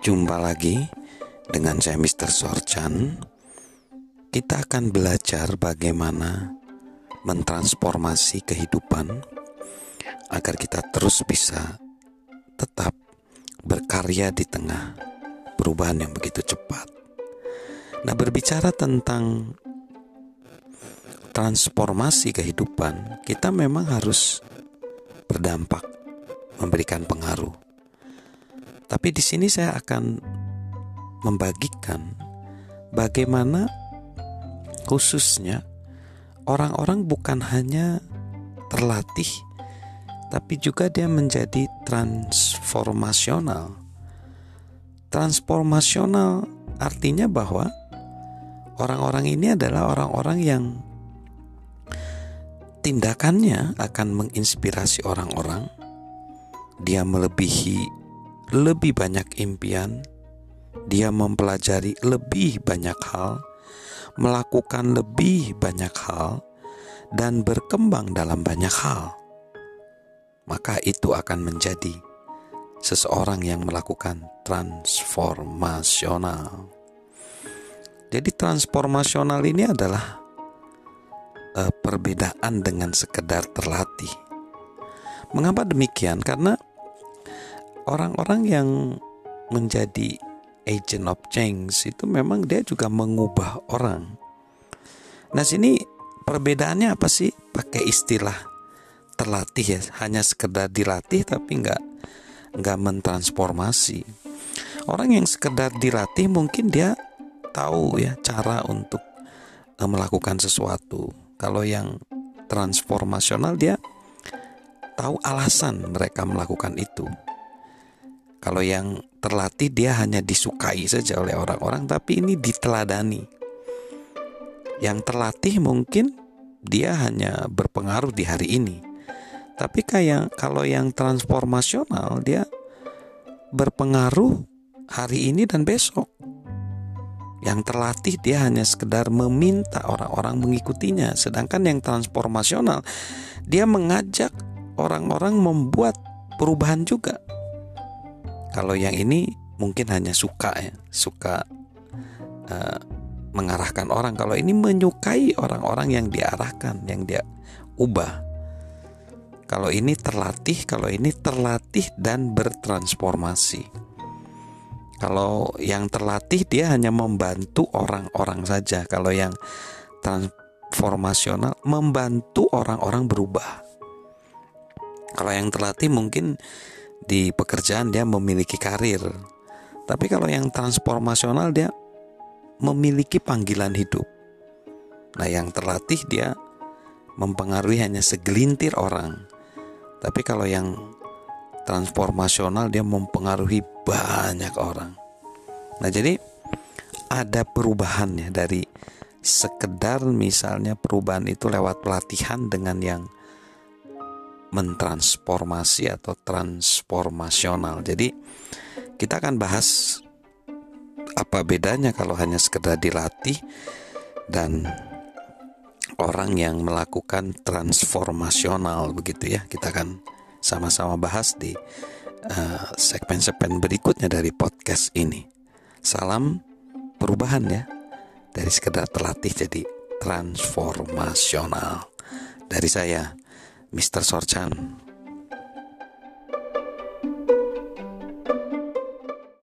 Jumpa lagi dengan saya Mr. Sorchan. Kita akan belajar bagaimana mentransformasi kehidupan agar kita terus bisa tetap berkarya di tengah perubahan yang begitu cepat. Nah, berbicara tentang transformasi kehidupan, kita memang harus berdampak, memberikan pengaruh. Tapi di sini saya akan membagikan bagaimana khususnya orang-orang bukan hanya terlatih tapi juga dia menjadi transformasional. Transformasional artinya bahwa orang-orang ini adalah orang-orang yang tindakannya akan menginspirasi orang-orang. Dia melebihi lebih banyak impian, dia mempelajari lebih banyak hal, melakukan lebih banyak hal, dan berkembang dalam banyak hal. Maka itu akan menjadi seseorang yang melakukan transformasional. Jadi transformasional ini adalah uh, perbedaan dengan sekedar terlatih. Mengapa demikian? Karena orang-orang yang menjadi agent of change itu memang dia juga mengubah orang. Nah sini perbedaannya apa sih? Pakai istilah terlatih ya, hanya sekedar dilatih tapi nggak nggak mentransformasi. Orang yang sekedar dilatih mungkin dia tahu ya cara untuk uh, melakukan sesuatu. Kalau yang transformasional dia tahu alasan mereka melakukan itu. Kalau yang terlatih dia hanya disukai saja oleh orang-orang tapi ini diteladani. Yang terlatih mungkin dia hanya berpengaruh di hari ini. Tapi kayak kalau yang transformasional dia berpengaruh hari ini dan besok. Yang terlatih dia hanya sekedar meminta orang-orang mengikutinya, sedangkan yang transformasional dia mengajak orang-orang membuat perubahan juga. Kalau yang ini mungkin hanya suka ya, suka uh, mengarahkan orang. Kalau ini menyukai orang-orang yang diarahkan, yang dia ubah. Kalau ini terlatih, kalau ini terlatih dan bertransformasi. Kalau yang terlatih dia hanya membantu orang-orang saja. Kalau yang transformasional membantu orang-orang berubah. Kalau yang terlatih mungkin di pekerjaan dia memiliki karir. Tapi kalau yang transformasional dia memiliki panggilan hidup. Nah, yang terlatih dia mempengaruhi hanya segelintir orang. Tapi kalau yang transformasional dia mempengaruhi banyak orang. Nah, jadi ada perubahannya dari sekedar misalnya perubahan itu lewat pelatihan dengan yang mentransformasi atau transformasional. Jadi kita akan bahas apa bedanya kalau hanya sekedar dilatih dan orang yang melakukan transformasional begitu ya. Kita akan sama-sama bahas di uh, segmen-segmen berikutnya dari podcast ini. Salam perubahan ya dari sekedar terlatih jadi transformasional. Dari saya, Mr. Sorchan.